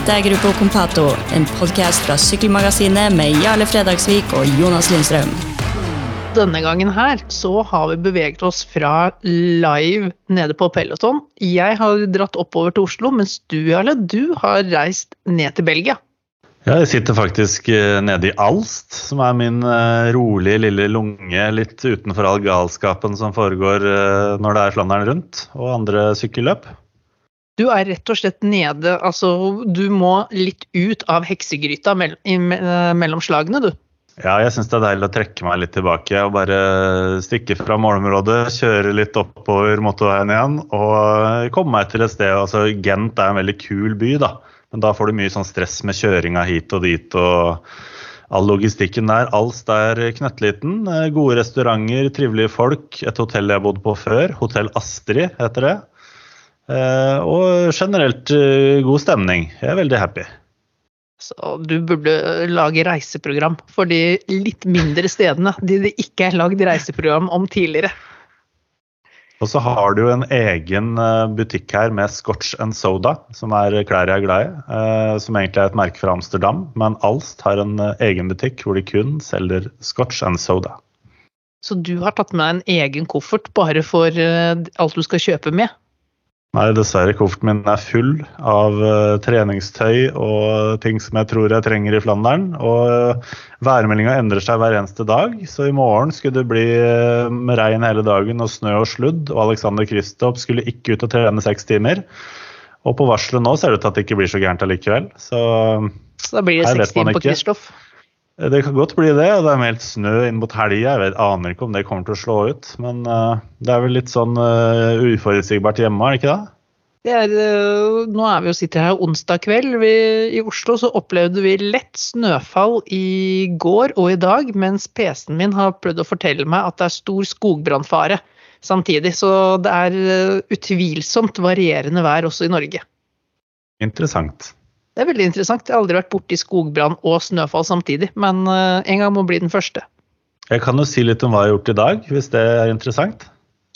Dette er Gruppo Compato, en podkast fra Sykkelmagasinet med Jarle Fredagsvik og Jonas Lindstrøm. Denne gangen her så har vi beveget oss fra live nede på Peloton. Jeg har dratt oppover til Oslo, mens du, Jarle, du har reist ned til Belgia. Ja, jeg sitter faktisk eh, nede i Alst, som er min eh, rolige lille lunge litt utenfor all galskapen som foregår eh, når det er Flandern rundt og andre sykkelløp. Du er rett og slett nede, altså du må litt ut av heksegryta mellom slagene, du. Ja, jeg syns det er deilig å trekke meg litt tilbake og bare stikke fra målområdet, kjøre litt oppover motorveien igjen og komme meg til et sted. Altså, Gent er en veldig kul by, da. Men da får du mye sånn stress med kjøringa hit og dit og all logistikken der. Alst er knøttliten. Eh, gode restauranter, trivelige folk. Et hotell jeg bodde på før. Hotell Astrid heter det. Eh, og generelt eh, god stemning. Jeg er veldig happy. Så du burde lage reiseprogram for de litt mindre stedene. De det ikke er lagd reiseprogram om tidligere. Og så har du en egen eh, butikk her med Scotch and Soda, som er klær jeg er glad i. Som egentlig er et merke fra Amsterdam, men Alst har en egen butikk hvor de kun selger Scotch and Soda. Så du har tatt med en egen koffert bare for alt du skal kjøpe med? Nei, dessverre. Kofferten min er full av uh, treningstøy og ting som jeg tror jeg trenger i Flandern. Og uh, værmeldinga endrer seg hver eneste dag, så i morgen skulle det bli uh, regn hele dagen og snø og sludd. Og Alexander Kristoff skulle ikke ut og trene seks timer. Og på varselet nå ser det ut til at det ikke blir så gærent allikevel. Så, så da blir det seks timer på Kristoff? Det kan godt bli det. og Det er meldt snø inn mot helga. Jeg vet, aner ikke om det kommer til å slå ut. Men uh, det er vel litt sånn uh, uforutsigbart hjemme, er det ikke det? det er, uh, nå er vi jo sitter her onsdag kveld. Vi, I Oslo så opplevde vi lett snøfall i går og i dag, mens PC-en min har prøvd å fortelle meg at det er stor skogbrannfare samtidig. Så det er utvilsomt varierende vær også i Norge. Interessant. Det er veldig interessant. Jeg har aldri vært borti skogbrann og snøfall samtidig, men eh, en gang må bli den første. Jeg kan jo si litt om hva jeg har gjort i dag, hvis det er interessant?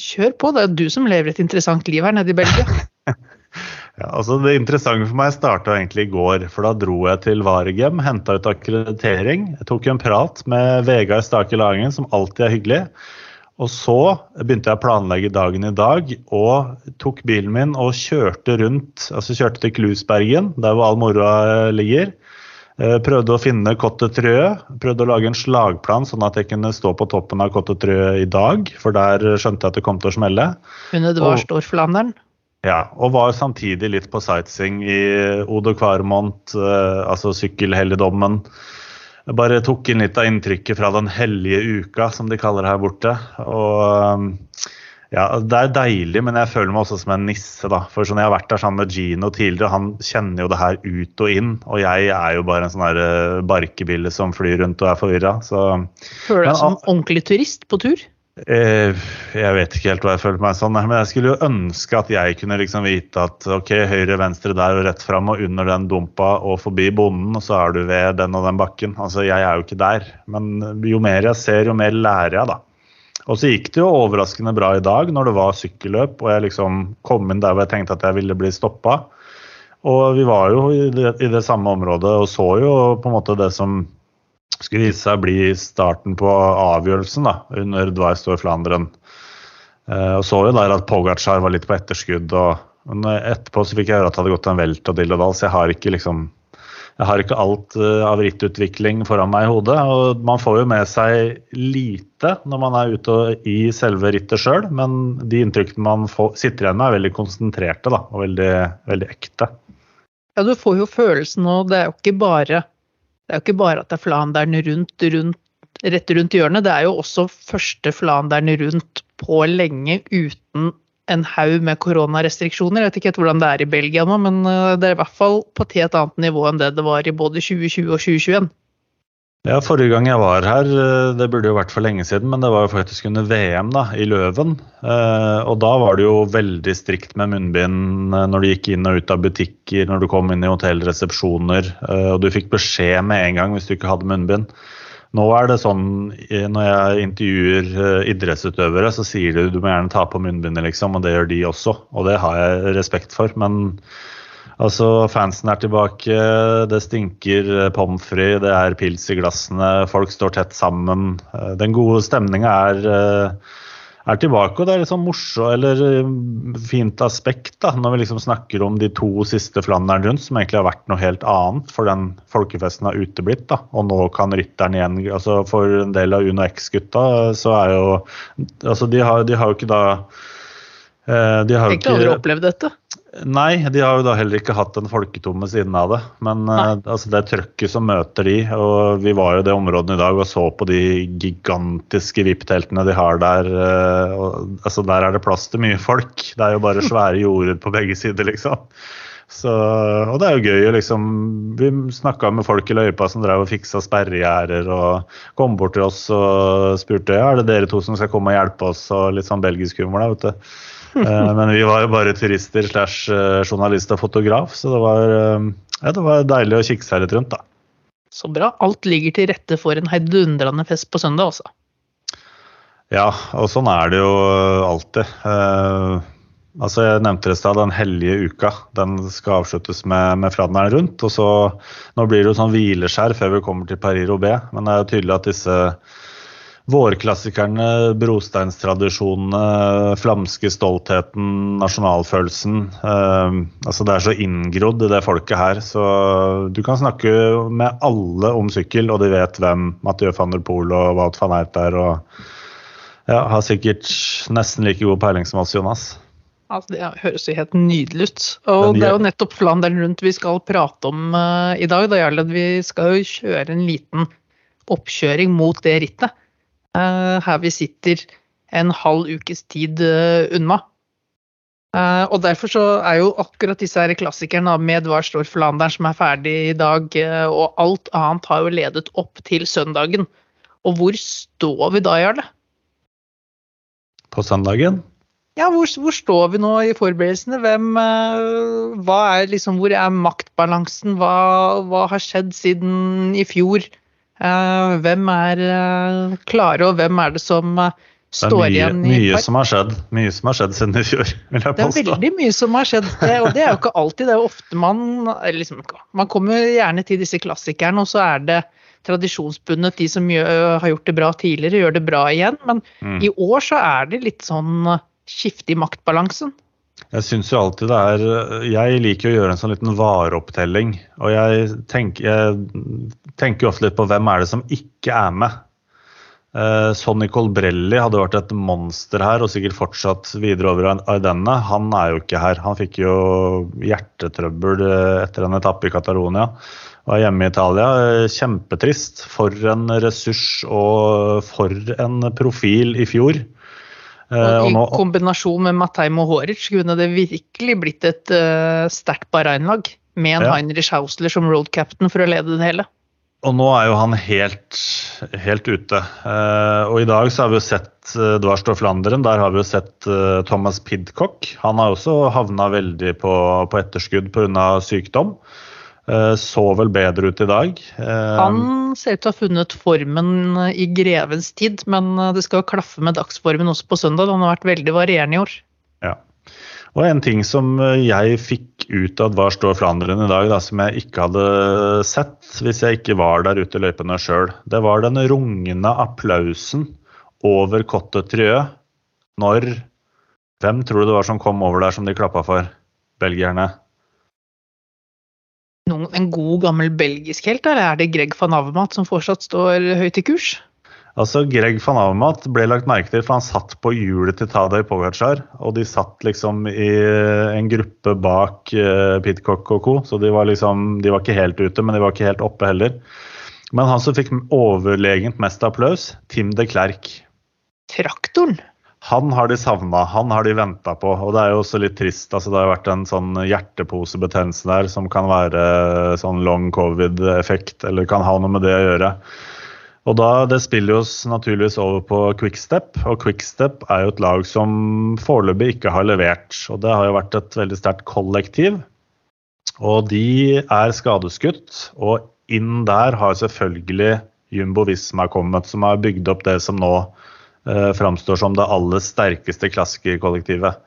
Kjør på, det er du som lever et interessant liv her nede i Belgia. ja, altså Det interessante for meg starta egentlig i går. For da dro jeg til Varegem, henta ut akkreditering. Jeg tok en prat med Vegard Stake Lagen, som alltid er hyggelig. Og så begynte jeg å planlegge dagen i dag og tok bilen min og kjørte rundt. Altså kjørte til Klusbergen, der hvor all moroa ligger. Eh, prøvde å finne Kottetrøet. Prøvde å lage en slagplan sånn at jeg kunne stå på toppen av Kottetrøet i dag. For der skjønte jeg at det kom til å smelle. Under var Storflandern? Ja, og var samtidig litt på sightseeing i Odo Kvarmont, eh, altså sykkelhelligdommen. Jeg bare tok inn litt av inntrykket fra den hellige uka, som de kaller det her borte. Og um, ja, Det er deilig, men jeg føler meg også som en nisse. da. For sånn Jeg har vært der sammen med Gino tidligere, han kjenner jo det her ut og inn. Og jeg er jo bare en sånn uh, barkebille som flyr rundt og er forvirra. Føler du deg som ordentlig turist på tur? Eh, jeg vet ikke helt hva jeg føler meg sånn, men jeg skulle jo ønske at jeg kunne liksom vite at ok, høyre, venstre der og rett fram og under den dumpa og forbi bonden, og så er du ved den og den bakken. Altså, Jeg er jo ikke der. Men jo mer jeg ser, jo mer lærer jeg, da. Og så gikk det jo overraskende bra i dag når det var sykkelløp og jeg liksom kom inn der hvor jeg tenkte at jeg ville bli stoppa. Og vi var jo i det, i det samme området og så jo på en måte det som skulle vise seg å bli starten på avgjørelsen da, under Dwyer Store Flandern. Eh, og så jo der at Pogacar var litt på etterskudd. og men etterpå så fikk jeg høre at det hadde gått en velt og dill og dall, så jeg har ikke liksom jeg har ikke alt uh, av rittutvikling foran meg i hodet. og Man får jo med seg lite når man er ute i selve rittet sjøl, men de inntrykkene man får, sitter igjen med, er veldig konsentrerte da, og veldig, veldig ekte. Ja, Du får jo følelsen nå, det er jo ikke bare det er jo ikke bare at det er Flandern rundt, rundt, rett rundt hjørnet, det er jo også første Flandern rundt på lenge uten en haug med koronarestriksjoner. Jeg vet ikke hvordan det er i Belgia nå, men eh, det er i hvert fall på et helt annet nivå enn det det var i både 2020 og 2021. Ja, Forrige gang jeg var her, eh, det burde jo vært for lenge siden, men det var jo faktisk under VM da, i Løven. Eh, og da var det jo veldig strikt med munnbind når du gikk inn og ut av butikker, når du kom inn i hotellresepsjoner, og du fikk beskjed med en gang hvis du ikke hadde munnbind. Nå er det sånn når jeg intervjuer idrettsutøvere, så sier de du må gjerne ta på munnbindet, liksom, og det gjør de også. Og det har jeg respekt for. men Altså, fansen er tilbake, det stinker pommes frites, det er pils i glassene, folk står tett sammen. Eh, den gode stemninga er, eh, er, tilbake, og det er litt sånn morsomt eller eh, fint aspekt da, når vi liksom snakker om de to siste Flandern rundt, som egentlig har vært noe helt annet, for den folkefesten har uteblitt. da, Og nå kan rytteren igjen altså For en del av Uno X-gutta så er jo Altså, de har, de har jo ikke da de har jo ikke aldri opplevd dette? Nei, de har jo da heller ikke hatt den folketomme siden av det. Men uh, altså det trøkket som møter de, og vi var jo i det området i dag og så på de gigantiske VIP-teltene de har der. Uh, og, altså Der er det plass til mye folk. Det er jo bare svære jorder på begge sider, liksom. Så, og det er jo gøy. liksom, Vi snakka med folk i løypa som drev og fiksa sperregjerder og kom bort til oss og spurte ja, er det dere to som skal komme og hjelpe oss, og litt sånn belgisk humor. da, vet du. Eh, men vi var jo bare turister slash eh, journalist og fotograf, så det var, eh, ja, det var deilig å kikke seg litt rundt, da. Så bra. Alt ligger til rette for en heidundrende fest på søndag også. Ja, og sånn er det jo alltid. Eh, altså Jeg nevnte det i stad, den hellige uka. Den skal avsluttes med, med Fradneren rundt. og så Nå blir det jo sånn hvileskjær før vi kommer til Paris Roubais, men det er jo tydelig at disse vårklassikerne, brosteinstradisjonene, flamske stoltheten, nasjonalfølelsen. Eh, altså det er så inngrodd i det folket her. Så du kan snakke med alle om sykkel, og de vet hvem Mathieu van der Poel og Wout van Eit er. Og ja, har sikkert nesten like god peiling som oss, Jonas. Altså, det høres jo helt nydelig ut. Og det er jo nettopp Flandern rundt vi skal prate om uh, i dag. Da, Jarle, vi skal jo kjøre en liten oppkjøring mot det rittet. Eh, her vi sitter en halv ukes tid eh, unna. Uh, og Derfor så er jo akkurat disse her klassikerne med Hva står Flandern som er ferdig i dag, og alt annet har jo ledet opp til søndagen. Og hvor står vi da, Jarle? På søndagen? Ja, hvor, hvor står vi nå i forberedelsene? Hvem, er liksom, hvor er maktbalansen? Hva, hva har skjedd siden i fjor? Eh, hvem er eh, klare, og hvem er det som eh, står mye, igjen i Mye som har skjedd Mye som har skjedd siden i fjor, vil jeg påstå. Det er veldig mye som har skjedd, og det er jo ikke alltid. Det er jo ofte man liksom, Man kommer gjerne til disse klassikerne, og så er det tradisjonsbundet. De som gjør, har gjort det bra tidligere, gjør det bra igjen. Men mm. i år så er det litt sånn skifte i maktbalansen. Jeg syns jo alltid det er Jeg liker å gjøre en sånn liten vareopptelling. Og jeg tenker, jeg tenker ofte litt på hvem er det som ikke er med. Eh, Sonny Colbrelli hadde vært et monster her og sikkert fortsatt videre over Ardenne. Han er jo ikke her. Han fikk jo hjertetrøbbel eh, etter en etappe i Catalonia. er hjemme i Italia. Eh, kjempetrist. For en ressurs og for en profil i fjor. Eh, og I kombinasjon med Matej Horic kunne det virkelig blitt et uh, sterkt Bahrain-lag. Med en ja. Heinrich Hausler som road captain for å lede det hele. Og nå er jo han helt, helt ute. Uh, og i dag så har vi jo sett uh, Dvarstov Flanderen. Der har vi jo sett uh, Thomas Pidcock. Han har også havna veldig på, på etterskudd pga. sykdom. Uh, så vel bedre ut i dag. han ser ut til å ha funnet formen eh, i grevens tid, men eh, det skal jo klaffe med dagsformen også på søndag. Han har vært veldig varierende i år. Ja. Og en ting som eh, jeg fikk ut av Hva står Flandern i dag, da, som jeg ikke hadde sett hvis jeg ikke var der ute i løypene sjøl, det var den rungende applausen over Cottet Trieu når Hvem tror du det var som kom over der som de klappa for? Belgierne? Noen, en god, gammel belgisk helt, eller er det Greg van Avermat som fortsatt står høyt i kurs? Altså, Greg van Avermat ble lagt merke til, for han satt på hjulet til Tadej Pogacar. Og de satt liksom i en gruppe bak uh, Pitcock og co. Så de var liksom, de var ikke helt ute, men de var ikke helt oppe heller. Men han som fikk overlegent mest applaus, Tim de Klerk. Traktoren? Han har de savna, han har de venta på. Og det er jo også litt trist. altså Det har vært en sånn hjerteposebetennelse der som kan være sånn long covid-effekt, eller kan ha noe med det å gjøre. Og da, Det spiller oss naturligvis over på Quickstep, og Quickstep er jo et lag som foreløpig ikke har levert. og Det har jo vært et veldig sterkt kollektiv. Og de er skadeskutt, og inn der har selvfølgelig Jumbo Visma kommet, som har bygd opp det som nå eh, framstår som det aller sterkeste klassikerkollektivet.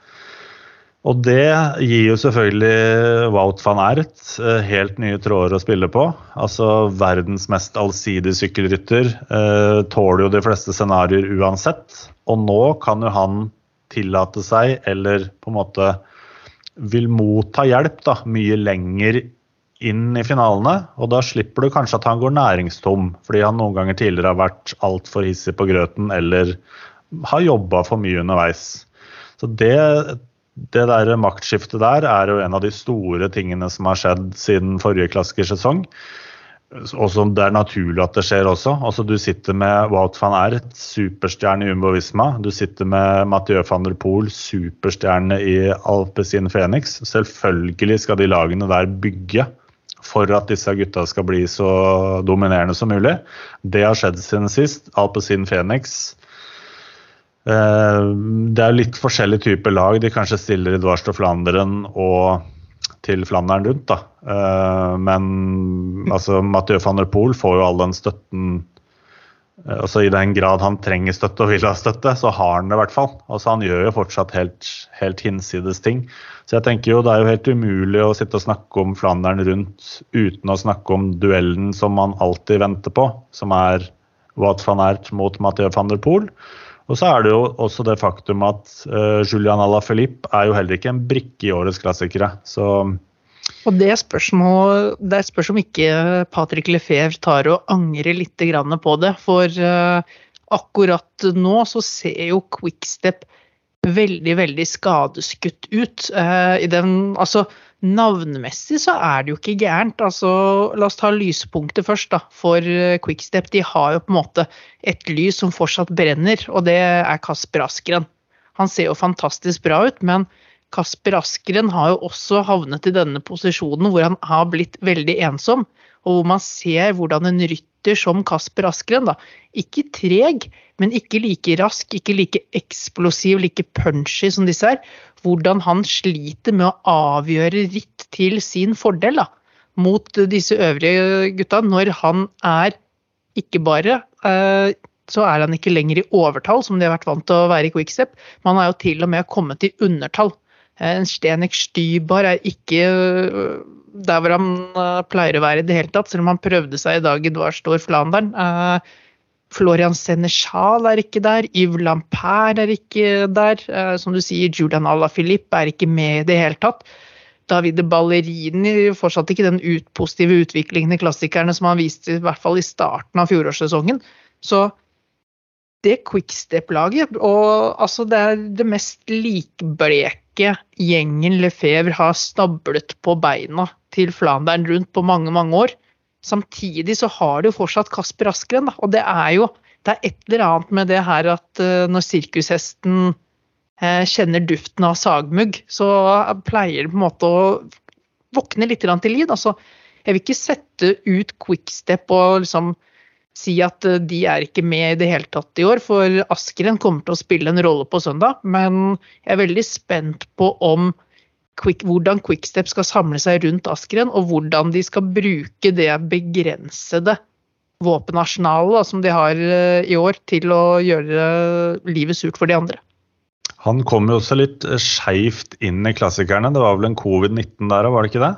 Og det gir jo selvfølgelig Wout van Ert eh, helt nye tråder å spille på. Altså verdens mest allsidige sykkelrytter. Eh, tåler jo de fleste scenarioer uansett. Og nå kan jo han tillate seg, eller på en måte vil motta hjelp, da, mye lenger inn i finalene. Og da slipper du kanskje at han går næringstom, fordi han noen ganger tidligere har vært altfor hissig på grøten eller har jobba for mye underveis. Så det, det der maktskiftet der er jo en av de store tingene som har skjedd siden forrige klassikersesong. Og som det er naturlig at det skjer også. Altså, du sitter med Wout van Ert, superstjerne i Umbo Visma. Du sitter med Mathieu van der Poel, superstjerne i Alpezin Phoenix. Selvfølgelig skal de lagene der bygge for at disse gutta skal bli så dominerende som mulig. Det har skjedd siden sist. Alpezin Phoenix. Eh, det er litt forskjellige typer lag. De kanskje stiller i Dvarst og Flanderen og til Flandern rundt. da. Eh, men altså, Mathieu van der Poel får jo all den støtten eh, altså I den grad han trenger støtte og vil ha støtte, så har han det i hvert fall. Altså Han gjør jo fortsatt helt, helt hinsides ting. Så jeg tenker jo det er jo helt umulig å sitte og snakke om Flandern rundt uten å snakke om duellen som man alltid venter på, som er Wout van Ert mot Mathieu van der Poel. Og så er det jo også det faktum at uh, Julian Alaphilippe er jo heller ikke en brikke i årets klassikere. Så og det spørs, det spørs om ikke Patrick Lefebvre tar og angrer litt på det. For uh, akkurat nå så ser jo Quickstep veldig, veldig skadeskutt ut. Uh, i den, altså, Navnmessig så er det jo ikke gærent. Altså, la oss ta lyspunktet først. da, For eh, Quickstep de har jo på en måte et lys som fortsatt brenner, og det er Kasper Askeren. Han ser jo fantastisk bra ut, men Kasper Askeren har jo også havnet i denne posisjonen hvor han har blitt veldig ensom. Og hvor man ser hvordan en rytter som Kasper Askeren, da, ikke treg, men ikke like rask, ikke like eksplosiv, like punchy som disse her, hvordan han sliter med å avgjøre ritt til sin fordel da, mot disse øvrige gutta, når han er ikke bare eh, så er han ikke lenger i overtall, som de har vært vant til å være i Quickstep, men han har jo til og med kommet i undertall. Eh, en Stenek Stybar er ikke eh, der hvor han uh, pleier å være i det hele tatt, selv om han prøvde seg i dag i Dvarstor Flandern. Florian Senechal er ikke der. Yves Lampert er ikke der. Som du sier, Julian Alaphilippe er ikke med i det hele tatt. Davide Ballerini fortsatt ikke den ut, positive utviklingen i klassikerne som han viste i hvert fall i starten av fjorårssesongen. Så det quickstep-laget, og altså det er det mest likbleke gjengen Lefebvre har stablet på beina til Flandern rundt på mange, mange år. Samtidig så har de jo fortsatt Kasper Askren, da. Og det er jo det er et eller annet med det her at uh, når sirkushesten uh, kjenner duften av sagmugg, så pleier det på en måte å våkne litt til liv. Altså, jeg vil ikke sette ut quickstep og liksom si at uh, de er ikke med i det hele tatt i år, for Askeren kommer til å spille en rolle på søndag. Men jeg er veldig spent på om quick, hvordan Quickstep skal samle seg rundt Askeren, og hvordan de skal bruke det begrensede våpenarsenalet som de har eh, i år, til å gjøre livet surt for de andre. Han kom jo også litt eh, skeivt inn i klassikerne. Det var vel en covid-19 der òg, var det ikke det?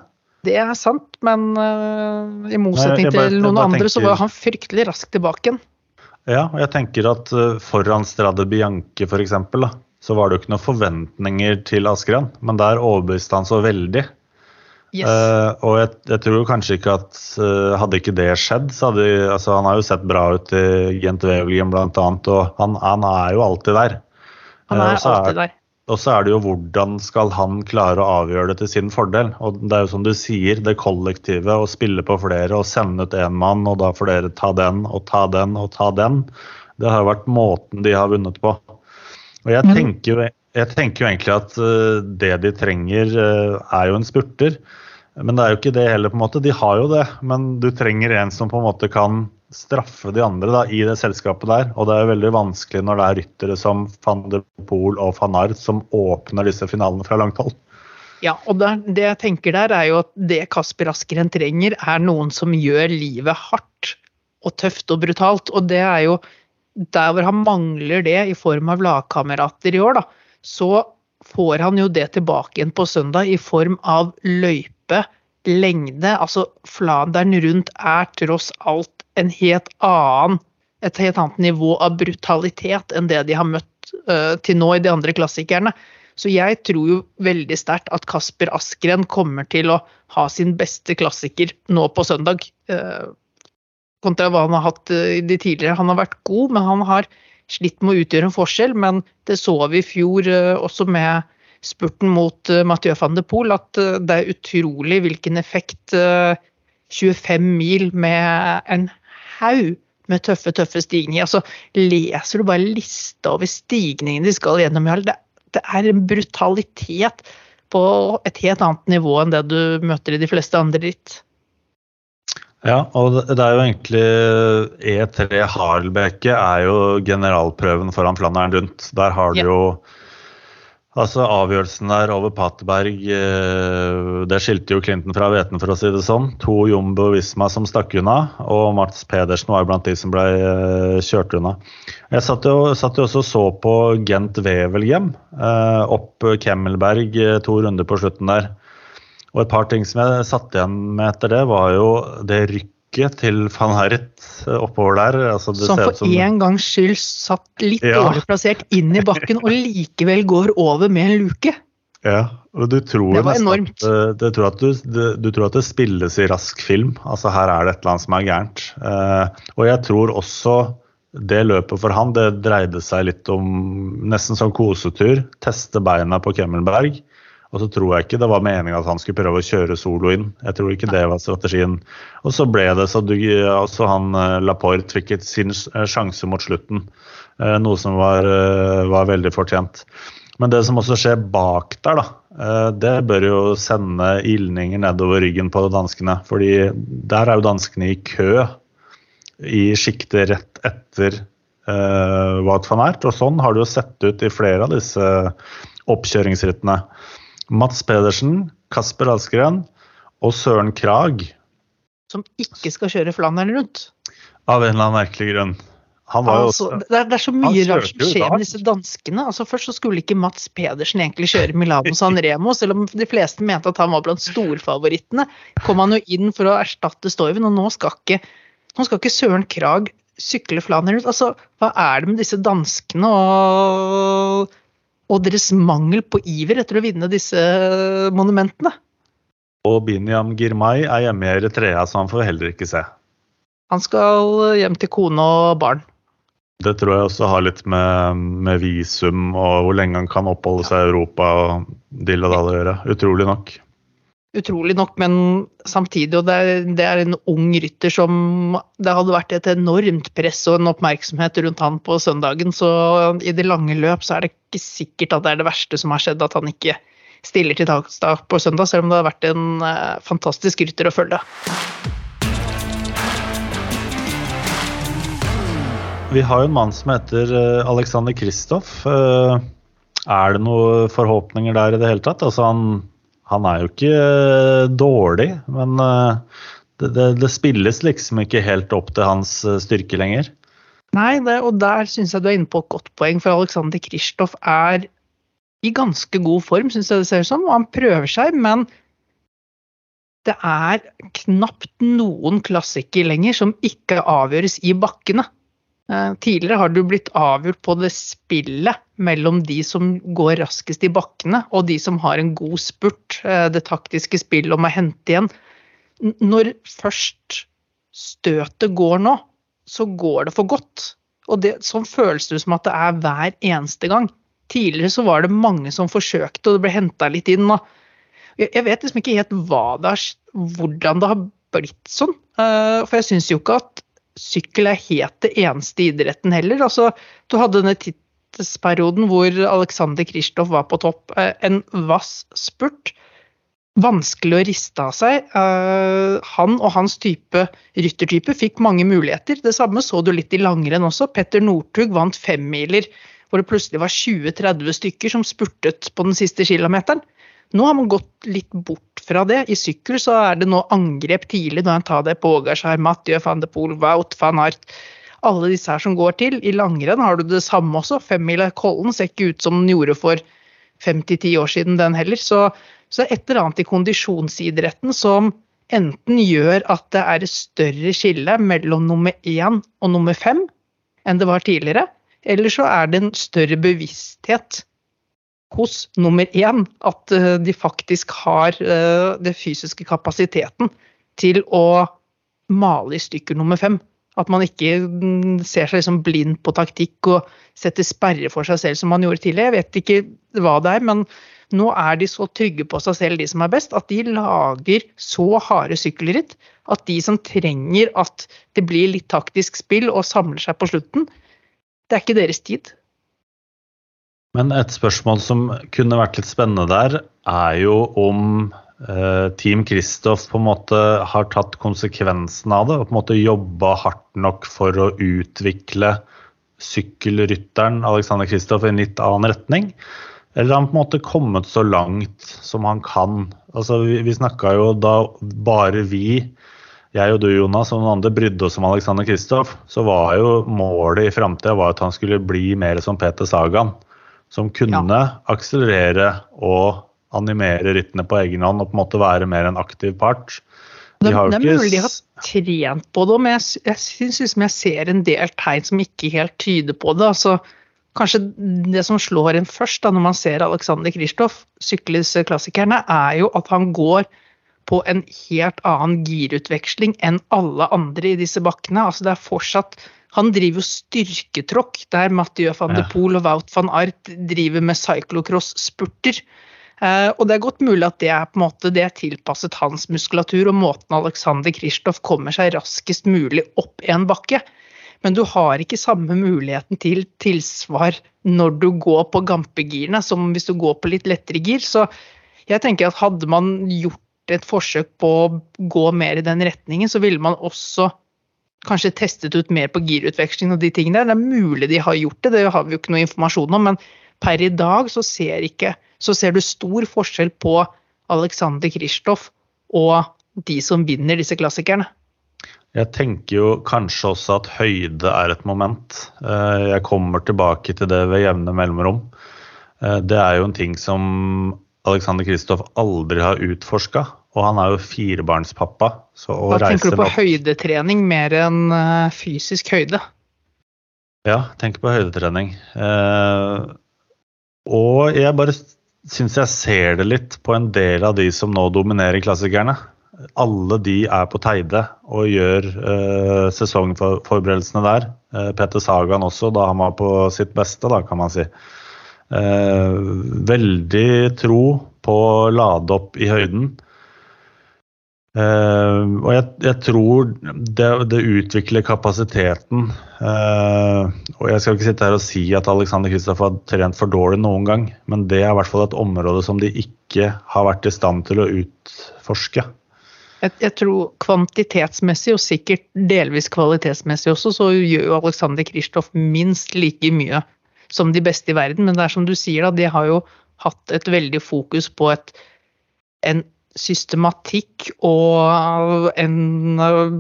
Det er sant, men uh, i motsetning Nei, bare, til noen andre, tenker... så var han fryktelig raskt tilbake igjen. Ja, og jeg tenker at uh, foran Strade Bianche f.eks., så var det jo ikke noen forventninger til Askeren, men der overbeviste han så veldig. Yes. Uh, og jeg, jeg, tror kanskje ikke at uh, hadde ikke det skjedd, så hadde altså, Han har jo sett bra ut i Gent Wevelgem bl.a., og han, han, er jo alltid der. Han er uh, alltid der. Og så er det jo hvordan skal han klare å avgjøre det til sin fordel. Og det er jo som du sier, det kollektive, å spille på flere og sende ut én mann, og da får dere ta den og ta den og ta den. Det har jo vært måten de har vunnet på. Og jeg tenker, jo, jeg tenker jo egentlig at uh, det de trenger, uh, er jo en spurter. Men det er jo ikke det heller, på en måte. De har jo det, men du trenger en som på en måte kan straffe de andre da, i det selskapet der. Og det er veldig vanskelig når det er ryttere som van de Poel og van Art som åpner disse finalene fra langt hold. Ja, og det, det, jeg tenker der er jo at det Kasper Askeren trenger, er noen som gjør livet hardt og tøft og brutalt. Og det er jo der hvor han mangler det i form av lagkamerater i år, da, så får han jo det tilbake igjen på søndag i form av løype, lengde. Altså Flandern rundt er tross alt en helt annen, et helt annet nivå av brutalitet enn det de har møtt uh, til nå i de andre klassikerne. Så jeg tror jo veldig sterkt at Kasper Askren kommer til å ha sin beste klassiker nå på søndag. Uh, kontra hva han har hatt uh, de tidligere. Han har vært god, men han har slitt med å utgjøre en forskjell. Men det så vi i fjor også med spurten mot uh, Mathieu van de Poel at uh, det er utrolig hvilken effekt uh, 25 mil med en haug med tøffe, tøffe stigninger. Altså, leser du bare lista over stigningene de skal gjennom i all, det, det er en brutalitet på et helt annet nivå enn det du møter i de fleste andre ritt. Ja, og det er jo egentlig E3 Harlbeke er jo generalprøven foran Flandern rundt. Der har du jo Altså Avgjørelsen der over Paterberg, eh, det skilte jo Clinton fra hveten, for å si det sånn. To Jumbo Visma som stakk unna, og Mats Pedersen var blant de som ble eh, kjørt unna. Jeg satt jo, satt jo også og så på Gent Wevelgem eh, opp Kemmelberg to runder på slutten der. Og et par ting som jeg satt igjen med etter det, var jo det rykket til van Herret oppover der. Altså, som for som... en gangs skyld satt litt ja. dårlig plassert inn i bakken og likevel går over med en luke. Ja, og du tror det var enormt. At, eh, du, tror at du, du, tror at det spilles i rask film. Altså her er det et eller annet som er gærent. Uh, og jeg tror også det løpet for han, det dreide seg litt om nesten som kosetur. Teste beina på Kemmelberg. Og så tror jeg ikke det var meningen at han skulle prøve å kjøre solo inn. Jeg tror ikke det var strategien. Og så ble det så du, altså han eh, Laporte fikk sin eh, sjanse mot slutten. Eh, noe som var, var, veldig fortjent. Men det som også skjer bak der, da, det bør jo sende ildninger nedover ryggen på danskene. fordi der er jo danskene i kø i sjiktet rett etter uh, Wout van Ert. Og sånn har det jo sett ut i flere av disse oppkjøringsrittene. Mats Pedersen, Kasper Askeren og Søren Krag. Som ikke skal kjøre Flandern rundt? Av en eller annen merkelig grunn. Altså, det, er, det, er, så mye rart som skjer med disse danskene. Altså, først så skulle ikke Mats Pedersen egentlig kjøre Milano San Remo, selv om de fleste mente at han var blant storfavorittene. Kom han jo inn for å erstatte Stoiven, og nå skal ikke, nå skal ikke Søren Krag sykle Flandern rundt. Altså, hva er det med disse danskene og og deres mangel på iver etter å vinne disse monumentene. Og Binyam Girmay er hjemme i Eritrea, så han får heller ikke se. Han skal hjem til kone og barn. Det tror jeg også har litt med, med visum og hvor lenge han kan oppholde seg i Europa og dill og dall å gjøre. Utrolig nok utrolig nok, men samtidig, og det er, det er, en ung rytter som Det hadde vært et enormt press og en oppmerksomhet rundt han på søndagen, så i det lange løp så er det ikke sikkert at det er det verste som har skjedd, at han ikke stiller til dagsdag på søndag, selv om det har vært en uh, fantastisk rytter å følge. Vi har jo en mann som heter uh, Alexander Kristoff. Uh, er det noen forhåpninger der i det hele tatt? Altså han han er jo ikke eh, dårlig, men eh, det, det, det, spilles liksom ikke helt opp til hans eh, styrke lenger. Nei, det, og der syns jeg du er inne på et godt poeng, for Alexander Kristoff er i ganske god form, syns jeg det ser ut som. Og han prøver seg, men det er knapt noen klassiker lenger som ikke avgjøres i bakkene. Tidligere har det blitt avgjort på det spillet mellom de som går raskest i bakkene, og de som har en god spurt. Eh, det taktiske spillet om å hente igjen. Når først støtet går nå, så går det for godt. Og det, sånn føles det som at det er hver eneste gang. Tidligere så var det mange som forsøkte, og det ble henta litt inn. jeg vet liksom ikke helt det er, hvordan det har blitt sånn. Eh, for jeg syns jo ikke at sykkel er helt det eneste idretten heller. Altså, du hadde denne tidsperioden hvor Alexander Kristoff var på topp. Eh, en vass spurt. Vanskelig å riste av seg. Eh, han og hans type ryttertype fikk mange muligheter. Det samme så du litt i langrenn også. Petter Northug vant femmiler hvor det plutselig var 20-30 stykker som spurtet på den siste kilometeren. Nå har man gått litt bort fra det. I sykkel så er det nå angrep tidlig når en tar det på Ågarskjær, Mathieu van de Poel, Wout van Art. Alle disse her som går til. I langrenn har du det samme også. Femmila Kollen ser ikke ut som den gjorde for fem til ti år siden, den heller. Så, så et eller annet i kondisjonsidretten som enten gjør at det er et større skille mellom nummer én og nummer fem enn det var tidligere, eller så er det en større bevissthet hos nummer én at eh, de faktisk har uh, den fysiske kapasiteten til å male i stykker nummer fem. At man ikke ser seg liksom blind på taktikk og setter sperre for seg selv som man gjorde tidligere. Jeg vet ikke hva det er, men nå er de så trygge på seg selv, de som er best, at de lager så harde sykkelritt at de som trenger at det blir litt taktisk spill og samler seg på slutten, det er ikke deres tid. Men et spørsmål som kunne vært litt spennende der, er jo om Team Kristoff på en måte har tatt konsekvensen av det og på en måte jobba hardt nok for å utvikle sykkelrytteren Alexander Kristoff i en litt annen retning. Eller har han på en måte kommet så langt som han kan? Altså, Vi, vi snakka jo da bare vi, jeg og du Jonas og noen andre, brydde oss om Alexander Kristoff. Så var jo målet i framtida at han skulle bli mer som Peter Sagan. Som kunne ja. akselerere og animere rittene på egen hånd og på en måte være mer en aktiv part. De det, det, er mulig de har trent på det, men jeg, jeg syns liksom jeg ser en del tegn som ikke helt tyder på det. altså kanskje det som slår en først da, når man ser Alexander Kristoff, klassikerne, er jo at han går på en helt annen girutveksling enn alle andre i disse bakkene. Altså det er fortsatt Han driver jo styrketråkk, der Mathieu van de Poel og Wout van Art driver med cyclocross-spurter. Eh, og det er godt mulig at det er på en måte det er tilpasset hans muskulatur og måten Alexander Kristoff kommer seg raskest mulig opp en bakke men du har ikke samme muligheten til tilsvar når du går på gampegirene som hvis du går på litt lettere gir. Så jeg tenker at hadde man gjort et forsøk på å gå mer i den retningen, så ville man også kanskje testet ut mer på girutveksling og de tingene der. Det er mulig de har gjort det, det har vi jo ikke noe informasjon om. Men per i dag så ser, ikke, så ser du stor forskjell på Alexander Kristoff og de som vinner disse klassikerne. Jeg tenker jo kanskje også at høyde er et moment. Eh, jeg kommer tilbake til det ved jevne mellomrom. Eh, det er jo en ting som Alexander Kristoff aldri har utforska. Og han er jo firebarnspappa. Hva tenker du på høydetrening mer enn eh, fysisk høyde? Ja, tenker på høydetrening. Og jeg bare syns jeg ser det litt på en del av de som nå dominerer klassikerne alle de er på Teide og gjør uh, sesongforberedelsene der. Uh, Petter Sagan også, da han var på sitt beste, da, kan man si. Uh, veldig tro på å lade opp i høyden. Uh, og jeg, jeg tror det, det, utvikler kapasiteten. Uh, og jeg skal ikke sitte her og si at Alexander Kristoff har trent for dårlig noen gang, men det er i hvert fall et område som de ikke har vært i stand til å utforske. Jeg, jeg, tror kvantitetsmessig, og sikkert delvis kvalitetsmessig også, så gjør jo Alexander Kristoff minst like mye som de beste i verden. Men det er som du sier, da, de har jo hatt et veldig fokus på et, en systematikk og en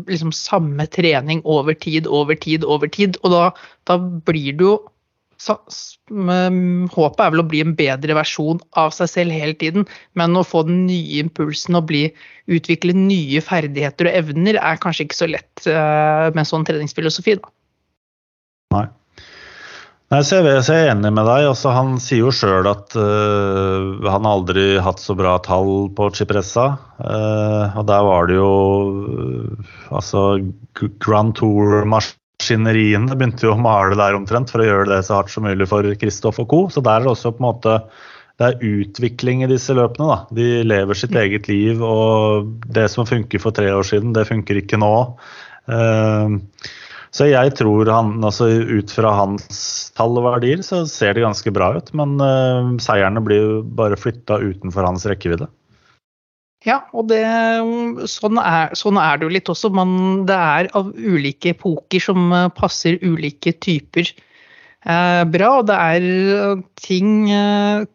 liksom samme trening over tid, over tid, over tid. Og da, da blir det jo håpet er vel å bli en bedre versjon av seg selv hele tiden, men å få den nye impulsen og bli, utvikle nye ferdigheter og evner er kanskje ikke så lett uh, med sånn treningsfilosofi. Da. Nei. Nei, så jeg, så jeg er enig med deg. Altså, han sier jo sjøl at uh, han aldri hatt så bra tall på Cipressa. Uh, og der var det jo uh, altså Grand Tour-marsj maskineriene begynte jo å male der omtrent for å gjøre det så hardt som mulig for Kristoff og co. Så der er det også på en måte det er utvikling i disse løpene. da. De lever sitt mm. eget liv, og det som funker for tre år siden, det funker ikke nå. Uh, så jeg tror han, altså ut fra hans tall og verdier, så ser det ganske bra ut. Men uh, seierne blir jo bare flytta utenfor hans rekkevidde. Ja, og det, sånn, er, sånn, er, det jo litt også. Man, det er av ulike epoker som eh, passer ulike typer eh, bra. Og det er eh, ting,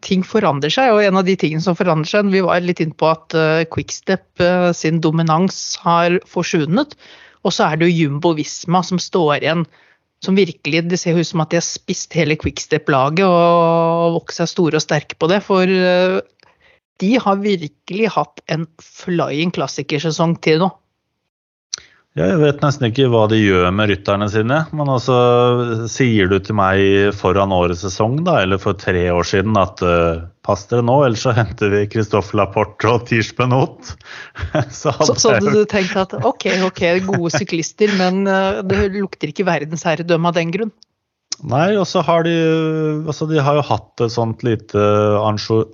ting, forandrer seg. Og en av de tingene som forandrer seg Vi var litt inne på at eh, Quickstep eh, sin dominans har forsvunnet. Og så er det jo Jumbo Visma som står igjen som virkelig Det ser ut som at de har spist hele Quickstep-laget og vokst seg store og sterke på det. For eh, de har virkelig hatt en flying klassikersesong til nå. Jeg vet nesten ikke hva de gjør med rytterne sine. Men altså, sier du til meg foran årets sesong, da, eller for tre år siden, at uh, pass dere nå, ellers så henter vi Christoffer Laporte og Tiers Benot. så så, så du tenkt at ok, ok, gode syklister, men uh, det lukter ikke verdensherredømme av den grunn? Nei, og så har de altså De har jo hatt et sånt lite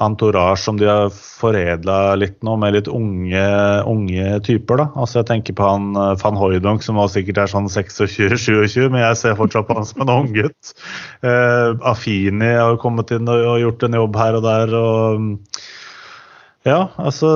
entourage som de har foredla litt nå, med litt unge, unge, typer. da. Altså Jeg tenker på han eh, van Hooydonk som sikkert er sånn 26-27, men jeg ser fortsatt på han som en unggutt. Eh, Afini har kommet inn og gjort en jobb her og der. og ja, altså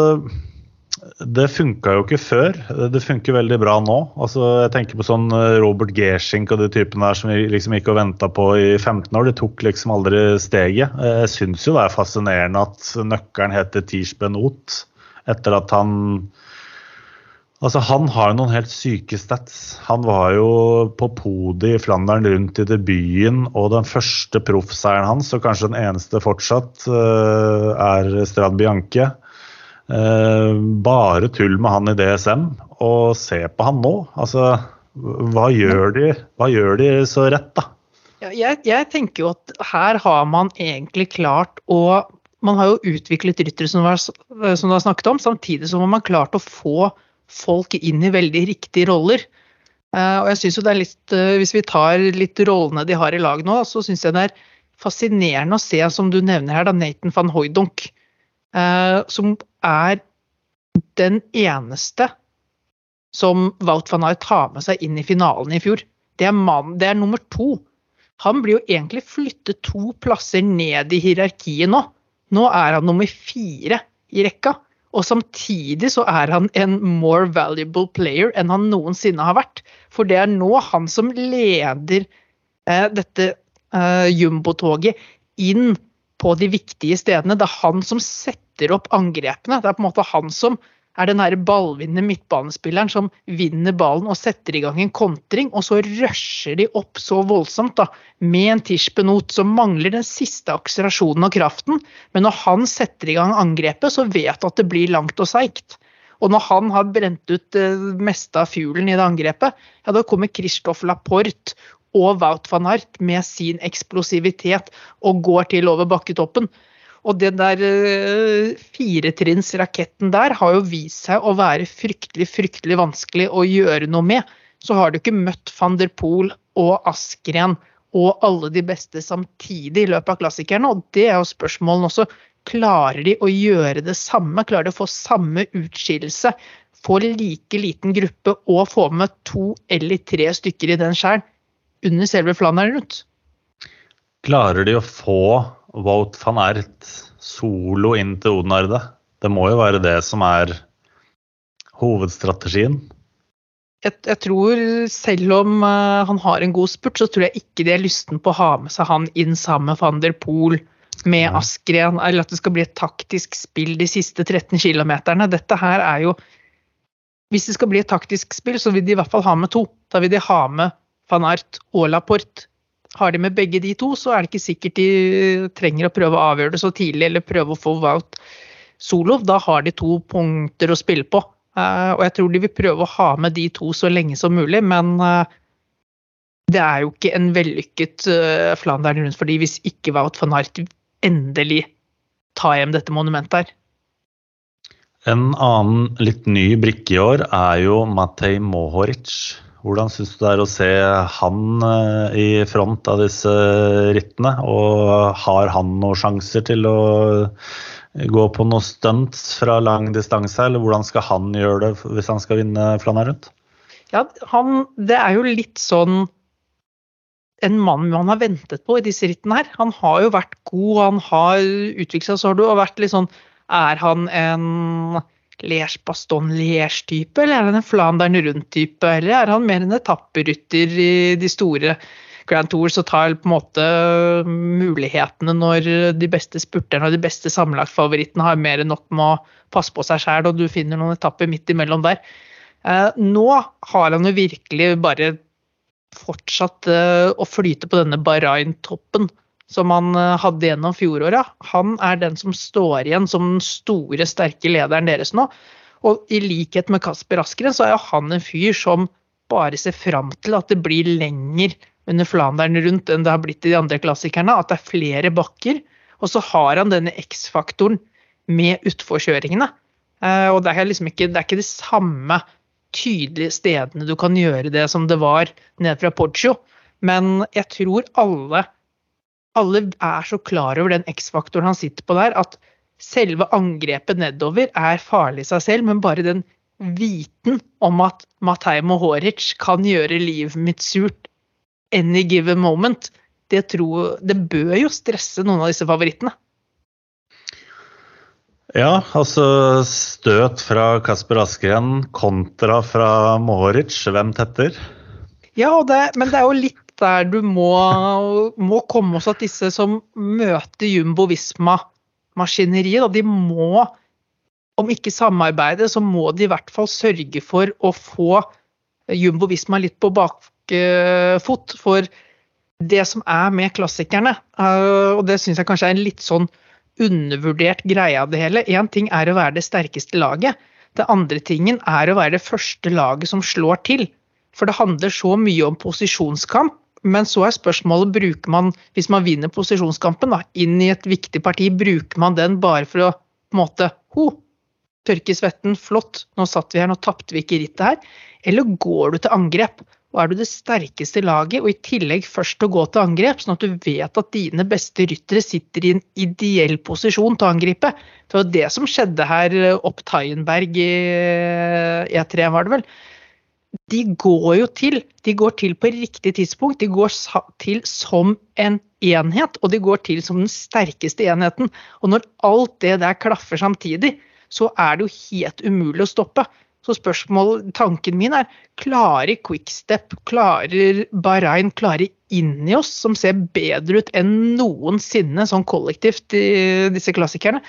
det funka jo ikke før. Det funker veldig bra nå. Altså, jeg tenker på sånn eh, Robert Gershink og de typene der som vi liksom gikk og venta på i 15 år. De tok liksom aldri steget. Jeg syns jo det er fascinerende at nøkkelen heter Tish Benot etter at han Altså, Han har jo noen helt syke stats. Han var jo på podiet i Flandern rundt i debuten, og den første proffseieren hans, og kanskje den eneste fortsatt, eh, er Strad Bianche. Eh, bare tull med han i DSM, og se på han nå. Altså, hva gjør de, hva gjør de så rett, da? Jeg, jeg, tenker jo at her har man egentlig klart å Man har jo utviklet ryttere som, som, du har snakket om, samtidig som man har klart å få folk inn i veldig riktige roller. Uh, og jeg synes jo det er litt, uh, Hvis vi tar litt rollene de har i lag nå, så syns jeg det er fascinerende å se, som du nevner her, da, Nathan van Hooydonk. Uh, som er den eneste som Wout van Aert har med seg inn i finalen i fjor. Det er, man, det er nummer to. Han blir jo egentlig flyttet to plasser ned i hierarkiet nå. Nå er han nummer fire i rekka. Og samtidig så er han en more valuable player enn han noensinne har vært. For det er nå han som leder eh, dette eh, jumbotoget inn på de viktige stedene. Det er han som setter opp angrepene. Det er på en måte han som er den ballvinnende midtbanespilleren som vinner ballen og setter i gang en kontring, og så rusher de opp så voldsomt da, med en Tish-Benot som mangler den siste akselerasjonen og kraften. Men når han setter i gang angrepet, så vet du at det blir langt og seigt. Og når han har brent ut det meste av fuglen i det angrepet, ja, da kommer Christophe Laporte og Wout van Art med sin eksplosivitet og går til over bakketoppen. Og den der uh, firetrinnsraketten der har jo vist seg å være fryktelig, fryktelig vanskelig å gjøre noe med. Så har du ikke møtt van der Poel og Askren og alle de beste samtidig i løpet av klassikerne. Og det er jo spørsmålene også. Klarer de å gjøre det samme? Klarer de å få samme utskillelse? Få like liten gruppe og få med to eller tre stykker i den skjæren? under selve Flandern rundt. Klarer de å få Wout van Ert solo inn til Odenarde? Det må jo være det som er hovedstrategien. Jeg, jeg, tror selv om uh, han har en god spurt, så tror jeg ikke de er lysten på å ha med seg han inn sammen med van der Poel, med ja. Askren, eller at det skal bli et taktisk spill de siste 13 km. Dette her er jo Hvis det skal bli et taktisk spill, så vil de i hvert fall ha med to. Da vil de ha med van Art og Laporte. Har de med begge de to, så er det ikke sikkert de trenger å prøve å avgjøre det så tidlig eller prøve å få Wout solo. Da har de to punkter å spille på. Uh, og jeg tror de vil prøve å ha med de to så lenge som mulig, men uh, det er jo ikke en vellykket Flandern rundt for de hvis ikke Wout van Art endelig tar hjem dette monumentet her. En annen litt ny brikke i år er jo Matej Mohoric. Hvordan syns du det er å se han eh, i front av disse rittene? Og har han noen sjanser til å gå på noe stunt fra lang distanse, eller hvordan skal han gjøre det hvis han skal vinne Flandern rundt? Ja, han, det er jo litt sånn en mann man har ventet på i disse rittene her. Han har jo vært god, han har utviklet seg, så har du vært litt sånn Er han en Liège Baston Liège-type, eller er han en Flandern rundt-type? Eller er han mer en etapperytter i de store Grand Tours og tar på en måte mulighetene når de beste spurterne og de beste sammenlagtfavorittene har mer enn nok med å passe på seg sjæl, og du finner noen etapper midt imellom der. Eh, nå har han jo virkelig bare fortsatt eh, å flyte på denne Bahrain-toppen som han eh, hadde gjennom fjoråret. Han er den som står igjen som den store, sterke lederen deres nå. Og i likhet med Kasper Askeren, så er jo han en fyr som bare ser fram til at det blir lenger under Flandern rundt enn det har blitt i de andre klassikerne. At det er flere bakker. Og så har han denne X-faktoren med utforkjøringene. Eh, og det er liksom ikke, det er ikke de samme tydelige stedene du kan gjøre det som det var ned fra Poggio. Men jeg tror alle, alle er så klar over den X-faktoren han sitter på der, at selve angrepet nedover er farlig i seg selv, men bare den viten om at Matei Mohoric kan gjøre livet mitt surt any given moment, det, tror, det bør jo stresse noen av disse favorittene. Ja, altså støt fra Kasper Askeren kontra fra Mohoric. Hvem tetter? Ja, det, men det er jo litt der du må, må komme også at disse som møter Jumbo Visma-maskineriet, de må, om ikke samarbeide, så må de i hvert fall sørge for å få Jumbo Visma litt på bakfot. For det som er med klassikerne, eh, og det syns jeg kanskje er en litt sånn undervurdert greie av det hele. Én ting er å være det sterkeste laget. Det andre tingen er å være det første laget som slår til. For det handler så mye om posisjonskamp. Men så er spørsmålet bruker man, hvis man vinner posisjonskampen da, inn i et viktig parti, bruker man den bare for å på en måte ho, tørke svetten, flott, nå satt vi her, nå tapte vi ikke rittet her. Eller går du til angrep? og er du det sterkeste laget, og i tillegg først å gå til angrep, sånn at du vet at dine beste ryttere sitter i en ideell posisjon til å angripe. Det var det som skjedde her opp Tyenberg i E3, var det vel. De går jo til. De går til på riktig tidspunkt. De går til som en enhet, og de går til som den sterkeste enheten. Og når alt det der klaffer samtidig, så er det jo helt umulig å stoppe. Så spørsmålet, tanken min er klarer Quickstep, klarer Bahrain, klarer Inios, som ser bedre ut enn noensinne sånn kollektivt disse klassikerne,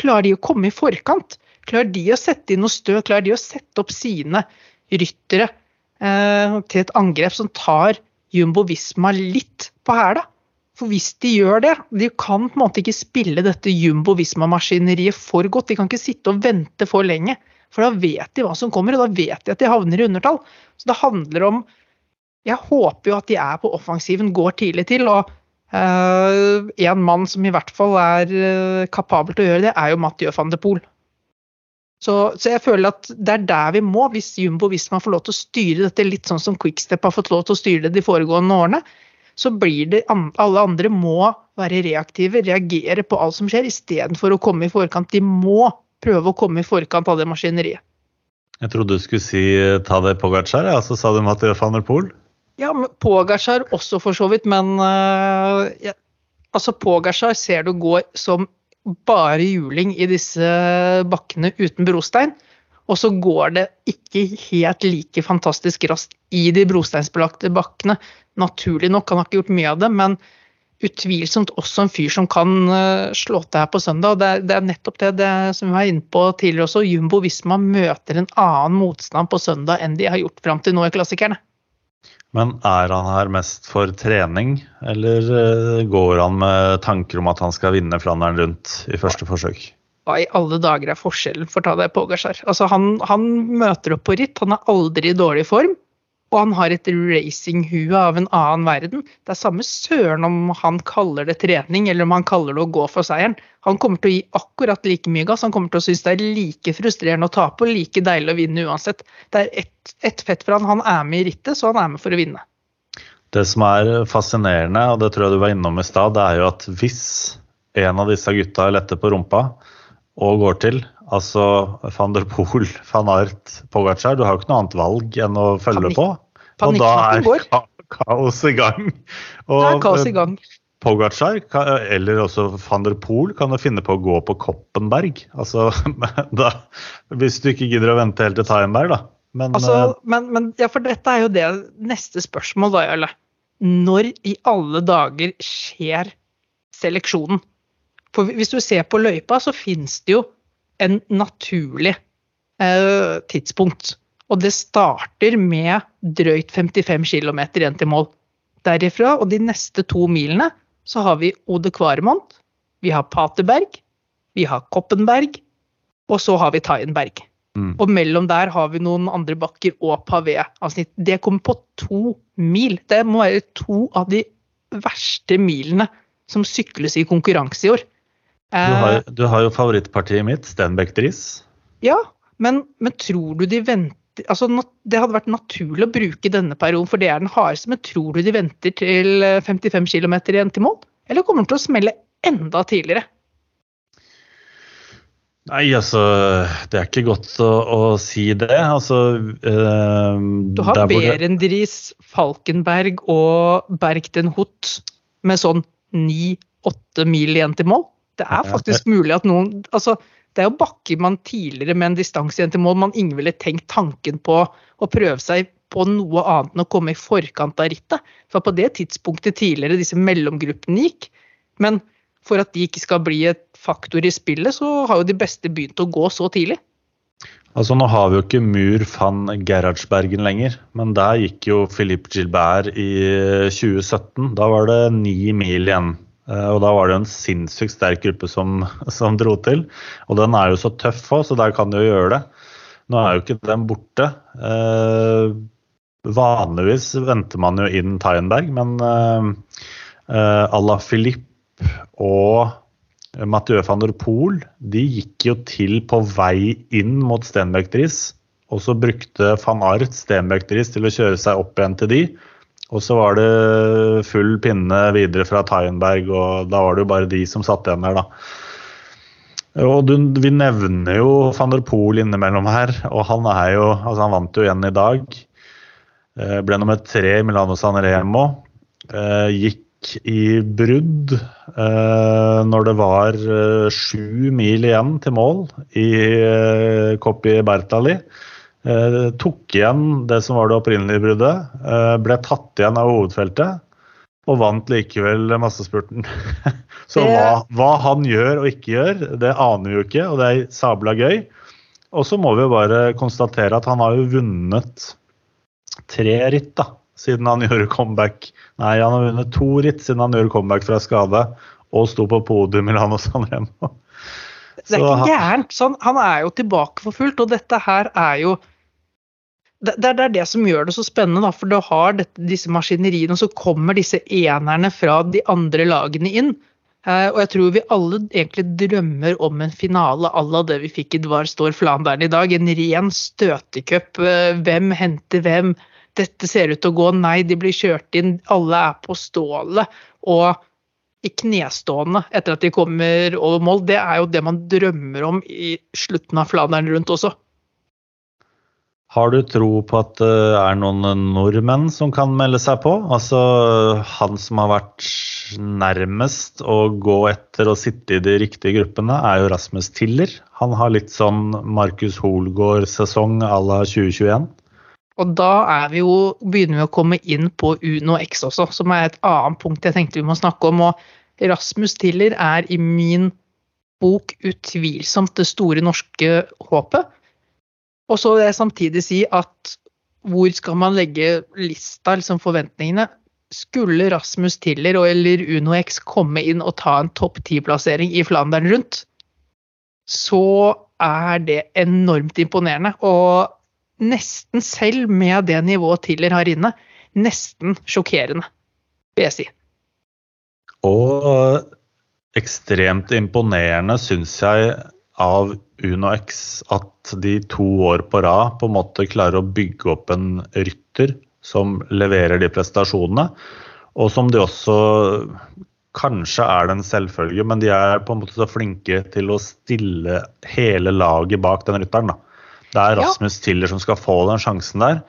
klarer de å komme i forkant? Klarer de å sette inn noe stø? Klarer de å sette opp sine ryttere eh, til et angrep som tar Jumbo Visma litt på hæla? For hvis de gjør det, de kan på en måte ikke spille dette Jumbo Visma-maskineriet for godt. De kan ikke sitte og vente for lenge. For da vet de hva som kommer, og da vet de at de havner i undertall. Så det handler om Jeg håper jo at de er på offensiven, går tidlig til. Og uh, en mann som i hvert fall er uh, kapabel til å gjøre det, er jo Mathieu van de Poel. Så, så, jeg føler at det er der vi må, hvis Jumbo hvis man får lov til å styre dette litt sånn som Quickstep har fått lov til å styre det de foregående årene, så blir det alle andre må være reaktive, reagere på alt som skjer, istedenfor å komme i forkant. De må prøve å komme i forkant av det maskineriet. Jeg trodde du skulle si ta det Pogacar, ja, så sa du Mathieu van der Poel? Ja, Pogacar også for så vidt, men uh, ja, altså Pogacar ser du går som bare juling i disse bakkene uten brostein. Og så går det ikke helt like fantastisk raskt i de brosteinsbelagte bakkene. Naturlig nok, han har ikke gjort mye av det, men utvilsomt også en fyr som kan eh, slå til her på søndag. og Det er, det er nettopp det, det, som vi var inne på tidligere også. Jumbo Visma møter en annen motstand på søndag enn de har gjort fram til nå i klassikerne. Men er han her mest for trening, eller eh, går han med tanker om at han skal vinne Flandern rundt i første forsøk? Hva i alle dager er forskjellen for ta det Pogasjar? Altså, han, han møter opp på ritt, han er aldri i dårlig form. Og han har et racinghue av en annen verden. Det er samme søren om han kaller det trening eller om han kaller det å gå for seieren. Han kommer til å gi akkurat like mye gass. Han kommer til å synes det er like frustrerende å tape og like deilig å vinne uansett. Det er ett et fett for han. Han er med i rittet, så han er med for å vinne. Det som er fascinerende, og det tror jeg du var innom i stad, det er jo at hvis en av disse gutta letter på rumpa og går til, Altså van der Poel, van Art, Pogacar. Du har jo ikke noe annet valg enn å følge Panik. på. Og da er ka kaos i gang. Og, det er kaos i gang. Pogacar, eller også van der Poel, kan jo finne på å gå på Koppenberg. Altså, da, hvis du ikke gidder å vente helt til Tyenberg, da. Men, altså, eh, men, men, ja, for dette er jo det neste spørsmål, da, Jarle. Når i alle dager skjer seleksjonen? For hvis du ser på løypa, så finnes det jo en naturlig eh, tidspunkt. Og det starter med drøyt 55 km igjen til mål. Derifra og de neste to milene så har vi Ode Kvaremont, vi har Paterberg, vi har Koppenberg, og så har vi Taienberg. Mm. Og mellom der har vi noen andre bakker og pavé-avsnitt. Det kommer på to mil. Det må være to av de verste milene som sykles i konkurranse i år. Du har, Eh, du har jo favorittpartiet mitt, Stenbeck-Dris. ja, men, men tror du de venter altså, Det hadde vært naturlig å bruke denne perioden, for det er den hardeste, men tror du de venter til eh, 55 km igjen til mål? Eller kommer den til å smelle enda tidligere? Nei, altså Det er ikke godt å, å si det. Altså eh, Du har Berendris, Falkenberg og Bergten Hoot med sånn 9-8 mil igjen til mål. Det er faktisk mulig at noen altså, Det er jo bakker man tidligere med en distanse igjen til mål man ingen ville tenkt tanken på å prøve seg på noe annet enn å komme i forkant av rittet. For på det tidspunktet tidligere disse mellomgruppene gikk. Men for at de ikke skal bli et faktor i spillet, så har jo de beste begynt å gå så tidlig. Altså Nå har vi jo ikke Mur van Gerhardsbergen lenger, men der gikk jo Philippe Gilbert i 2017. Da var det ni mil igjen. Eh, Og da var det en sinnssykt sterk gruppe som, som dro til. Og den er jo så tøff òg, så der kan de jo gjøre det. Nå er jo ikke den borte. Eh, vanligvis venter man jo inn Tyenberg, men eh, eh, à Philippe og Mathieu van der Poel de gikk jo til på vei inn mot Stenbeck Dries. Og så brukte van Art Stenbeck Dries til å kjøre seg opp igjen til de. Og så var det full pinne videre fra Tyenberg, og da var det jo bare de som satt igjen der, da. Og du, Vi nevner jo van der Poel innimellom her, og han er jo altså Han vant jo igjen i dag. Eh, Ble nummer tre i Milano San Remo. Eh, Gikk i brudd eh, når det var sju mil igjen til mål i Coppi Bertali. Eh, tok igjen det som var det opprinnelige bruddet. Eh, ble tatt igjen av hovedfeltet. Og vant likevel massespurten. Så hva, hva han gjør og ikke gjør, det aner vi jo ikke, og det er sabla gøy. Og så må vi jo bare konstatere at han har jo vunnet tre ritt da, siden han gjorde comeback. Nei, han har vunnet to ritt siden han gjorde comeback fra skade og sto på podium i Milano San Remo. Det er ikke gærent. Sånn, han er jo tilbake for fullt, og dette her er jo det, det, er- det som gjør det så spennende, da, for du har dette, disse maskineriene, og så kommer disse enerne fra de andre lagene inn. Eh, og jeg tror vi alle egentlig drømmer om en finale à la det vi fikk i Dvar Står Flandern i dag. En ren støtecup. Eh, hvem henter hvem? Dette ser ut til å gå. Nei, de blir kjørt inn. Alle er på stålet. Og i knestående etter at de kommer over mål. Det er jo det man drømmer om i slutten av Flandern rundt også. Har du tro på at det er noen nordmenn som kan melde seg på? Altså Han som har vært nærmest å gå etter og sitte i de riktige gruppene, er jo Rasmus Tiller. Han har litt sånn Markus Holgaard-sesong à la 2021. Og da vi jo, begynner vi å komme inn på Uno X også, som er et annet punkt jeg tenkte vi må snakke om. Og Rasmus Tiller er i min bok utvilsomt det store norske håpet. Og så vil jeg samtidig si at hvor skal man legge lista, liksom forventningene? Skulle Rasmus Tiller og eller X komme inn og ta en topp ti-plassering i Flandern rundt, så er det enormt imponerende. Og nesten selv med det nivået Tiller har inne, nesten sjokkerende, vil jeg si. Og ekstremt imponerende syns jeg av Uno X at de to år på rad på en måte klarer å bygge opp en rytter som leverer de prestasjonene, og som de også Kanskje er det en selvfølge, men de er på en måte så flinke til å stille hele laget bak den rytteren. da. Det er Ja. Rasmus Tiller som skal få den sjansen der.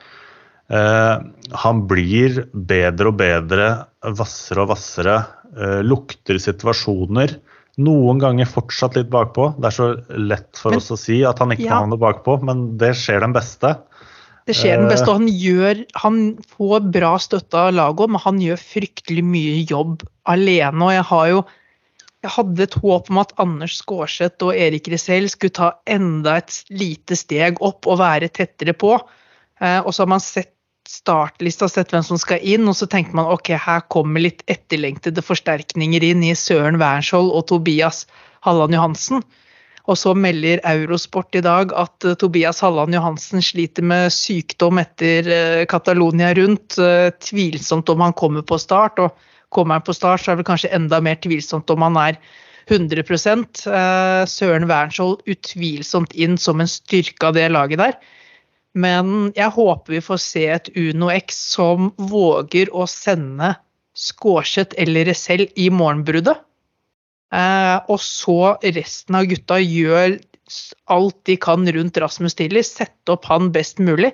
Eh, han blir bedre og bedre, hvassere og hvassere. Eh, lukter situasjoner. Noen ganger fortsatt litt bakpå. Det er så lett for Men- oss å si at han ikke Ja. havner bakpå, men det skjer den beste. Det skjer den Eh. beste, og han gjør Han får bra støtte av laget men han gjør fryktelig mye jobb alene. Og jeg har jo jeg hadde et håp om at Anders Skårseth og Erik Risell skulle ta enda et lite steg opp og være tettere på. Eh, og så har man sett startlista, sett hvem som skal inn, og så tenker man ok, her kommer litt etterlengtede forsterkninger inn i Søren Wernskjold og Tobias Halland Johansen. Og så melder Eurosport i dag at uh, Tobias Halland Johansen sliter med sykdom etter uh, Catalonia rundt. Uh, tvilsomt om han kommer på start, og kommer han på start, så er det kanskje enda mer tvilsomt om han er 100 Søren Wernskjold utvilsomt inn som en styrke av det laget der. Men jeg håper vi får se et Uno X som våger å sende Skårseth eller Resell i morgenbruddet. Eh, og så resten av gutta gjør alt de kan rundt Rasmus Tiller, sette opp han best mulig.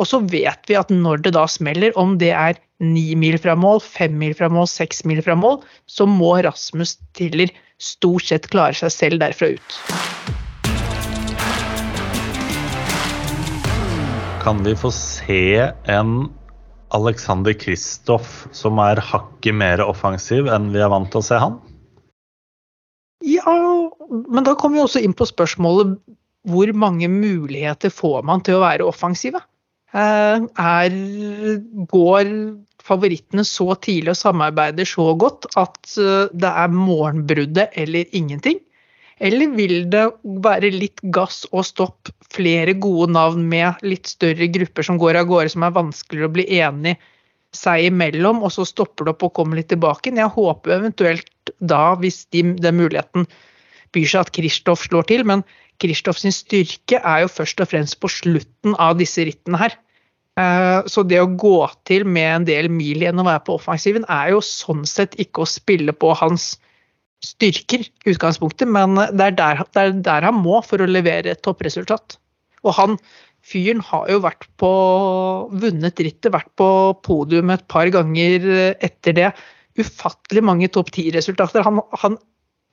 Og så vet vi at når det da smeller, om det er ni mil fra mål, fem mil fra mål, seks mil fra mål, så må Rasmus Tiller stort sett klare seg selv derfra ut. Kan vi få se en Alexander Kristoff som er hakket mer offensiv enn vi er vant til å se han? Ja, men da kommer vi også inn på spørsmålet hvor mange muligheter får man til å være offensive? Eh, er, går favorittene så tidlig og samarbeider så godt at eh, det er morgenbruddet eller ingenting? Eller vil det være litt gass og stopp, flere gode navn med litt større grupper som går av gårde, som er vanskeligere å bli enig seg imellom, og så stopper det opp og kommer litt tilbake? Jeg håper eventuelt da, hvis de, den muligheten byr seg, at Kristoff slår til. Men Kristoff sin styrke er jo først og fremst på slutten av disse rittene her. Eh, så det å gå til med en del mil igjen og være på offensiven, er jo sånn sett ikke å spille på hans styrker i utgangspunktet, men det er, der, det er der han må for å levere et toppresultat. Og han fyren har jo vært på vunnet rittet, vært på podium et par ganger etter det. Ufattelig mange topp ti-resultater. Han, han,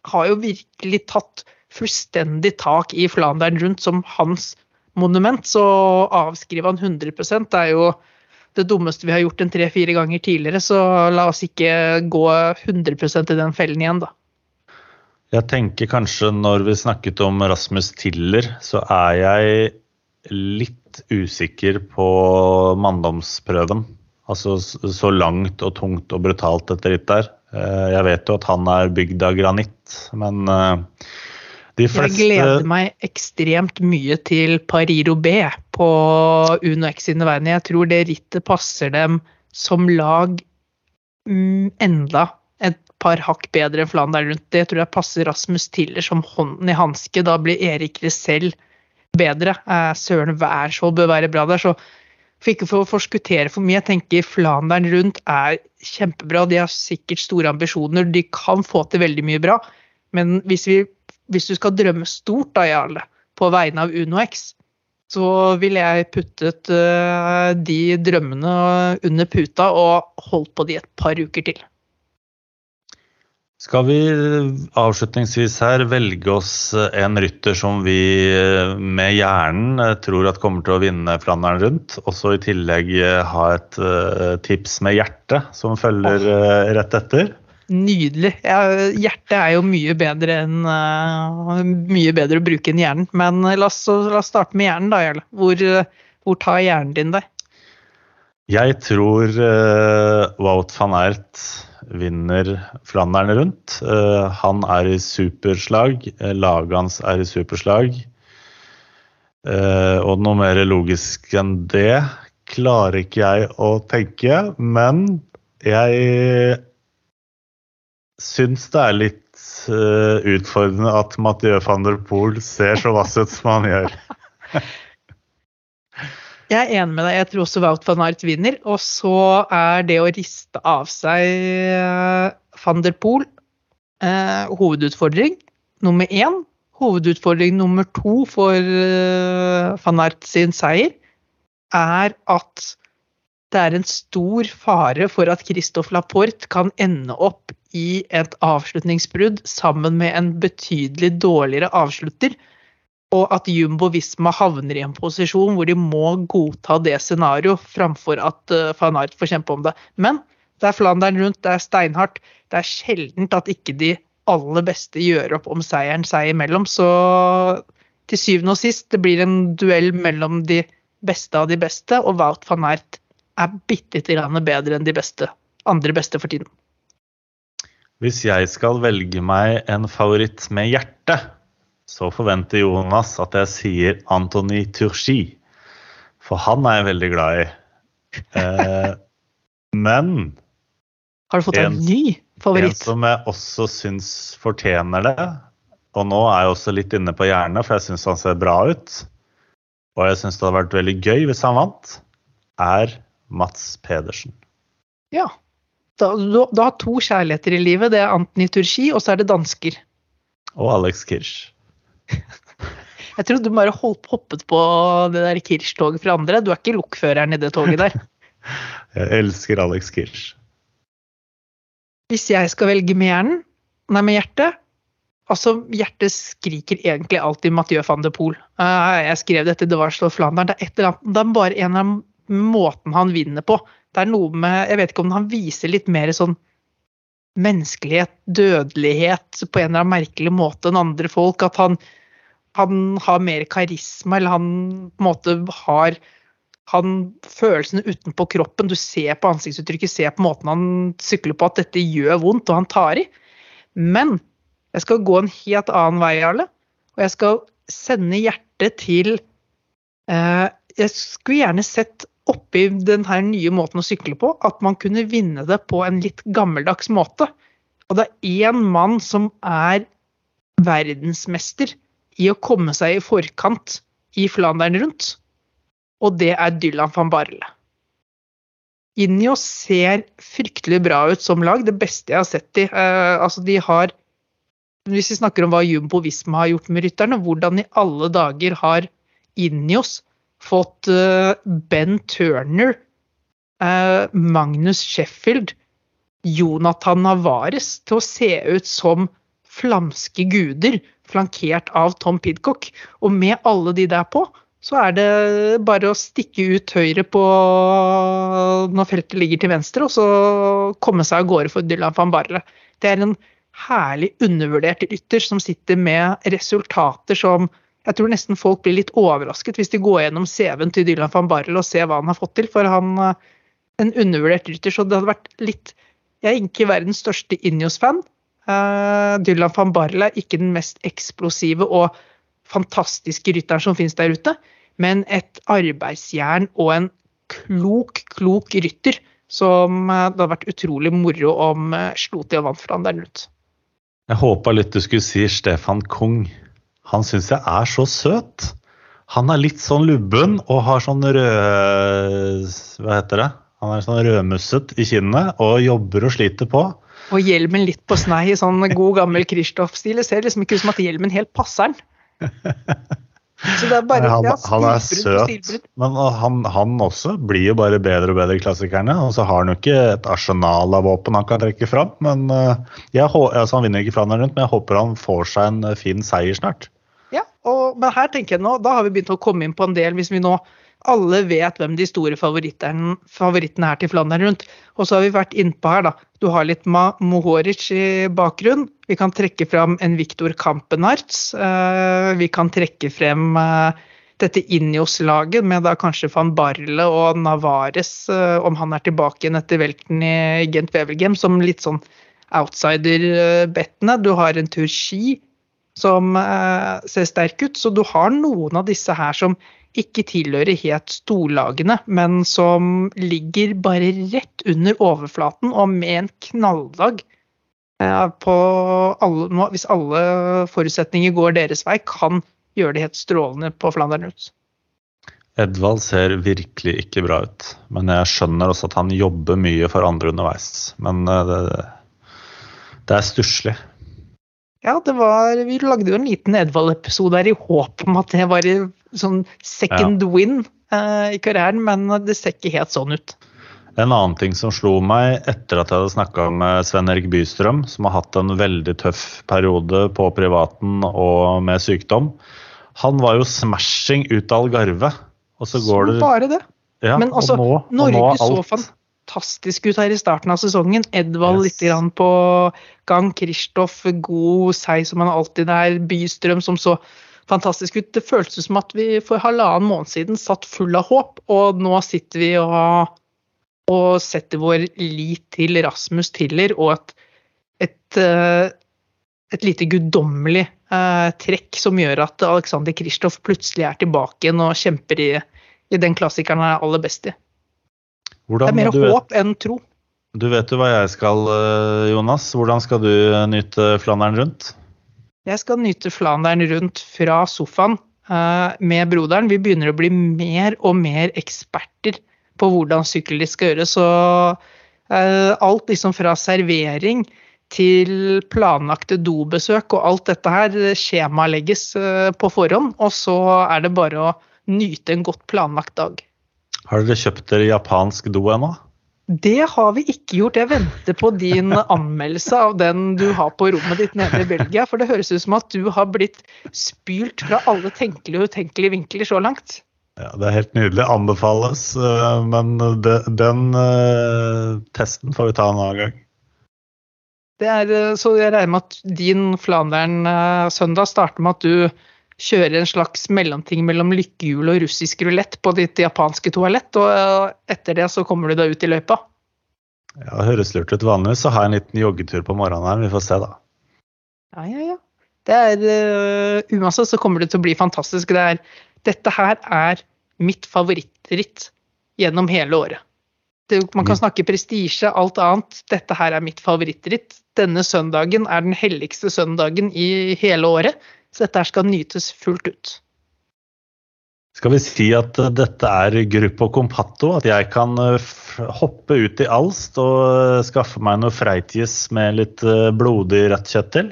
har jo virkelig tatt fullstendig tak i Flandern rundt som hans monument, så avskrive han 100 det er jo det dummeste vi har gjort en tre-fire ganger tidligere, så la oss ikke gå 100% i den fellen igjen, da. Jeg tenker kanskje når vi snakket om Rasmus Tiller, så er jeg litt usikker på manndomsprøven. Altså så langt og tungt og brutalt dette rittet er. Eh, jeg vet jo at han er bygd av granitt, men eh, de fleste Jeg gleder meg ekstremt mye til Pariro B på Uno X sine vegne. Jeg tror det rittet passer dem som lag mm, enda par hakk bedre enn Flandern rundt. Det tror jeg passer Rasmus Tiller som hånden i hanske. Da blir Erik Resell bedre. Eh, Søren Wærskjold bør være bra der. så for ikke for å forskuttere for mye, jeg tenker Flandern rundt er kjempebra. De har sikkert store ambisjoner, de kan få til veldig mye bra. Men hvis, vi, hvis du skal drømme stort, da, Jarle, på vegne av UnoX, så ville jeg puttet uh, de drømmene under puta og holdt på de et par uker til. Skal vi avslutningsvis her velge oss en rytter som vi eh, med hjernen eh, tror at kommer til å vinne Flandern rundt, og så i tillegg eh, ha et tips med hjertet som følger rett etter? Nydelig. Ja, hjertet er jo mye bedre enn mye bedre å bruke enn hjernen. Men la oss, la oss starte med hjernen, da, Jarle. Hvor, hvor tar hjernen din deg? Jeg tror uh, Wout van Ert vinner Flandern rundt. Uh, han er i superslag. Uh, laget hans er i superslag. Uh, og noe mer logisk enn det klarer ikke jeg å tenke. Men jeg syns det er litt utfordrende at Mathieu van der Poel ser så vass ut som han gjør. Jeg er enig med deg. Jeg tror også Wout van Aert vinner. Og så er det å riste av seg eh, van der Poel eh, hovedutfordring nummer én. Hovedutfordring nummer to for eh, van Aert sin seier er at det er en stor fare for at Christophe Laporte kan ende opp i et avslutningsbrudd sammen med en betydelig dårligere avslutter og at Jumbo Visma havner i en posisjon hvor de må godta det scenarioet framfor at uh, van Art får kjempe om det. Men det er Flandern rundt, det er steinhardt. Det er sjeldent at ikke de aller beste gjør opp om seieren seg imellom. Så til syvende og sist, det blir en duell mellom de beste av de beste, og Wout van Ert er bitte lite grann bedre enn de beste, andre beste for tiden. Hvis jeg skal velge meg en favoritt med hjerte, så forventer Jonas at jeg sier Antony Turchi. For han er jeg veldig glad i. Eh, men Har du fått en, En- ny en som jeg også syns fortjener det, og nå er jeg også litt inne på hjernen, for jeg syns han ser bra ut, og jeg syns det hadde vært veldig gøy hvis han vant, er Mats Pedersen. Ja. Da, du, du har to kjærligheter i livet. Det er Antony Turchi, og så er det dansker. Og Alex Kirsch. Jeg trodde du bare hoppet på det der Kirsch-toget fra andre. Du er ikke lokføreren i det toget der. Jeg elsker Alex Kirsch. Hvis jeg skal velge med hjernen, nei, med hjertet Altså, hjertet skriker egentlig alltid Mathieu van de Poel. Eh, jeg skrev dette i The Varsel Flandern. Det er, et eller annet, det er bare en eller annen måten han vinner på. Det er noe med Jeg vet ikke om han viser litt mer sånn menneskelighet, dødelighet, på en eller annen merkelig måte enn andre folk. At han, han har mer karisma, eller han på en måte har han følelsene utenpå kroppen. Du ser på ansiktsuttrykket, ser på måten han sykler på at dette gjør vondt, og han tar i. Men jeg skal gå en helt annen vei, Jarle. Og jeg skal sende hjertet til eh, Jeg skulle gjerne sett oppi den her nye måten å sykle på, at man kunne vinne det på en litt gammeldags måte. Og det er én mann som er verdensmester i å komme seg i forkant i Flandern rundt og det er Dylan van Barle. Ineos ser fryktelig bra ut som lag, det beste jeg har sett de. Eh, altså de har Hvis vi snakker om hva Jumbo Visma har gjort med rytterne, hvordan i alle dager har Ineos fått eh, Ben Turner, eh, Magnus Sheffield, Jonathan Navares til å se ut som flamske guder, flankert av Tom Pidcock. Og med alle de der på, så er det bare å stikke ut høyre på når feltet ligger til venstre, og så komme seg av gårde for Dylan van Barle. Det er en herlig undervurdert rytter som sitter med resultater som jeg tror nesten folk blir litt overrasket hvis de går gjennom CV-en til Dylan van Barrel og ser hva han har fått til. For han en undervurdert rytter, så det hadde vært litt Jeg er ikke verdens største Injos-fan. Uh, Dylan van Barrel er ikke den mest eksplosive og fantastiske rytteren som finnes der ute, men et arbeidsjern og en klok, klok rytter som uh, det hadde vært utrolig moro om slo til og vant Flandern ut. Jeg håpa litt du skulle si Stefan Kung. Han syns jeg er så søt. Han er litt sånn lubben og har sånn rød Hva heter det? Han er sånn rødmusset i kinnet og jobber og sliter på. Og hjelmen litt på snei i sånn god gammel Kristoff-stil. Det ser liksom ikke ut som at hjelmen helt passer den. Så det er bare han, ja, han er søt, men han, han også blir jo bare bedre og bedre i klassikerne. Og så har han jo ikke et arsenal av våpen han kan trekke fram. Men eh, jeg, altså Han vinner ikke fra den rundt, men jeg håper han får seg en eh, fin seier snart. Og, men her tenker jeg nå, da har vi begynt å komme inn på en del, hvis vi nå alle vet hvem de store favorittene, er til Flandern rundt. Og så har vi vært innpå her, da. Du har litt Mohoric i bakgrunn. Vi kan trekke fram en Viktor Kampenarts. Eh, vi kan trekke frem eh, dette Injos-laget med da kanskje van Barle og Navares, eh, om han er tilbake igjen etter velten i Gent Wevelgem, som litt sånn outsider-bettene. Du har en Turski som eh, ser sterk ut. Så du har noen av disse her som ikke tilhører helt storlagene, men som ligger bare rett under overflaten og med en knalldag eh, på alle, Hvis alle forutsetninger går deres vei, kan gjøre det helt strålende på Flandern ut. Edvald ser virkelig ikke bra ut, men jeg skjønner også at han jobber mye for andre underveis. Men eh, det, det er stusslig. Ja, det var, vi lagde jo en liten Edvald-episode her i håp om at det var sånn second win eh, i karrieren, men det ser ikke helt sånn ut. En annen ting som slo meg etter at jeg hadde snakka med Sven Erik Bystrøm, som har hatt en veldig tøff periode på privaten og med sykdom Han var jo smashing ut av Algarve, og så går Så det bare det. ja, Men altså, nå, Norge så alt- fantastisk ut her i starten av sesongen. Edvald Yes. litt grann på gang. Kristoff god seig som han alltid er. Bystrøm som så fantastisk ut. Det føltes som at vi for halvannen måned siden satt full av håp, og nå sitter vi og, og setter vår lit til Rasmus Tiller og et, et, eh, et lite guddommelig eh, trekk som gjør at Alexander Kristoff plutselig er tilbake igjen og kjemper i, i den klassikeren han er aller best i. Hvordan, det er mer vet- håp enn tro. Du vet jo hva jeg skal, eh, Jonas. Hvordan skal du eh, nyte Flandern rundt? Jeg skal nyte Flandern rundt fra sofaen uh, med broderen. Vi begynner å bli mer og mer eksperter på hvordan sykkel skal gjøres. Så uh, alt liksom fra servering til planlagte dobesøk og alt dette her skjemalegges uh, på forhånd. Og så er det bare å nyte en godt planlagt dag. Har dere kjøpt dere japansk do ennå? Det har vi ikke gjort. Jeg venter på din anmeldelse av den du har på rommet ditt nede i Belgia. For det høres ut som at du har blitt spylt fra alle tenkelige og utenkelige vinkler så langt. Ja, Det er helt nydelig. Anbefales. eh, Men den eh, testen får vi ta en annen gang. Det er, eh, så jeg regner med at din Flandern-søndag starter med at du kjører en slags mellomting mellom lykkehjul og russisk rulett på ditt japanske toalett, og etter det så kommer du deg ut i løypa. Ja, det høres lurt ut. Vanligvis så har jeg en liten joggetur på morgenen her. Vi får se, da. Ja, ja, ja. Det er, uh, uansett så kommer det til å bli fantastisk. Det er, dette her er mitt favorittritt gjennom hele året. Det, man kan Mm. snakke prestisje, alt annet. Dette her er mitt favorittritt. Denne søndagen er den helligste søndagen i hele året, så dette skal nytes fullt ut. Skal vi si at eh, dette er Gruppo Compatto? At jeg kan eh, hoppe ut i Alst og eh, skaffe meg noe Freitjes med litt blodig rødt kjøtt til?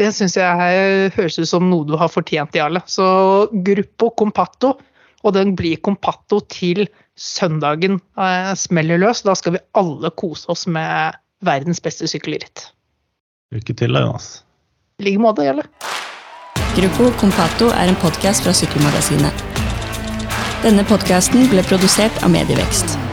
Det syns jeg høres ut som noe du har fortjent, Jarle. Så Gruppo Compatto, og den blir Compatto til søndagen eh, smeller løs. Da skal vi alle kose oss med verdens beste sykkelritt. Lykke til, da, Jonas. I like måte, Jarle. Gruppo Compato er en podkast fra Sykkelmagasinet. Denne podkasten ble produsert av Medievekst.